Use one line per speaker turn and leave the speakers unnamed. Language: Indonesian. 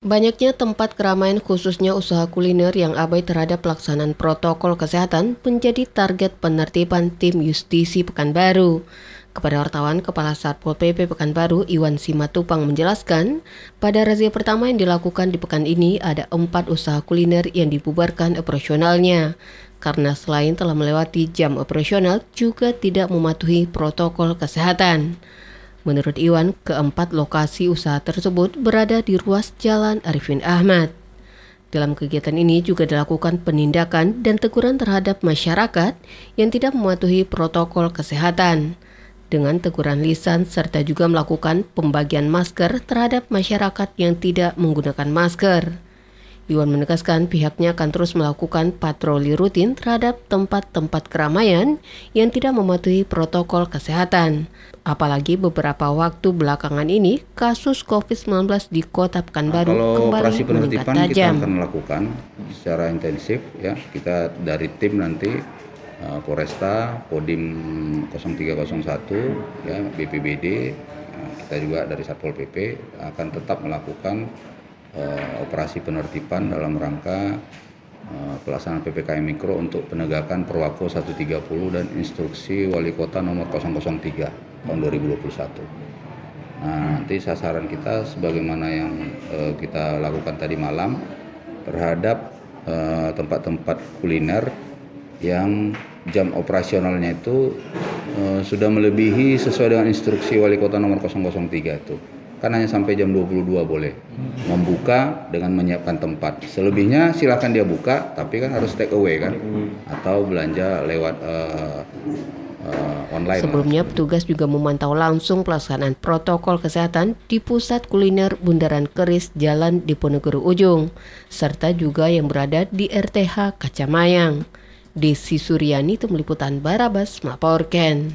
Banyaknya tempat keramaian khususnya usaha kuliner yang abai terhadap pelaksanaan protokol kesehatan menjadi target penertiban tim justisi Pekanbaru. Kepada wartawan, Kepala Satpol PP Pekanbaru Iwan Simatupang menjelaskan, pada razia pertama yang dilakukan di pekan ini ada empat usaha kuliner yang dibubarkan operasionalnya. Karena selain telah melewati jam operasional, juga tidak mematuhi protokol kesehatan. Menurut Iwan, keempat lokasi usaha tersebut berada di ruas Jalan Arifin Ahmad. Dalam kegiatan ini juga dilakukan penindakan dan teguran terhadap masyarakat yang tidak mematuhi protokol kesehatan dengan teguran lisan serta juga melakukan pembagian masker terhadap masyarakat yang tidak menggunakan masker. Iwan menegaskan pihaknya akan terus melakukan patroli rutin terhadap tempat-tempat keramaian yang tidak mematuhi protokol kesehatan. Apalagi beberapa waktu belakangan ini kasus COVID-19 di Kota Pekanbaru nah, kembali meningkat tajam.
Kita akan melakukan secara intensif ya. Kita dari tim nanti uh, Polresta, Kodim 0301, ya, BPBD, uh, kita juga dari Satpol PP akan tetap melakukan uh, operasi penertiban dalam rangka uh, pelaksanaan PPKM Mikro untuk penegakan Perwako 130 dan instruksi Wali Kota nomor 003 tahun 2021. Nah, nanti sasaran kita sebagaimana yang uh, kita lakukan tadi malam terhadap tempat-tempat kuliner yang jam operasionalnya itu sudah melebihi sesuai dengan instruksi wali kota nomor 003 itu kan hanya sampai jam 22 boleh membuka dengan menyiapkan tempat selebihnya silakan dia buka tapi kan harus take away kan atau belanja lewat uh,
uh, online. Sebelumnya petugas juga memantau langsung pelaksanaan protokol kesehatan di pusat kuliner Bundaran Keris Jalan Diponegoro Ujung serta juga yang berada di RTH Kacamayang. Desi Suryani itu meliputan Barabas melaporkan.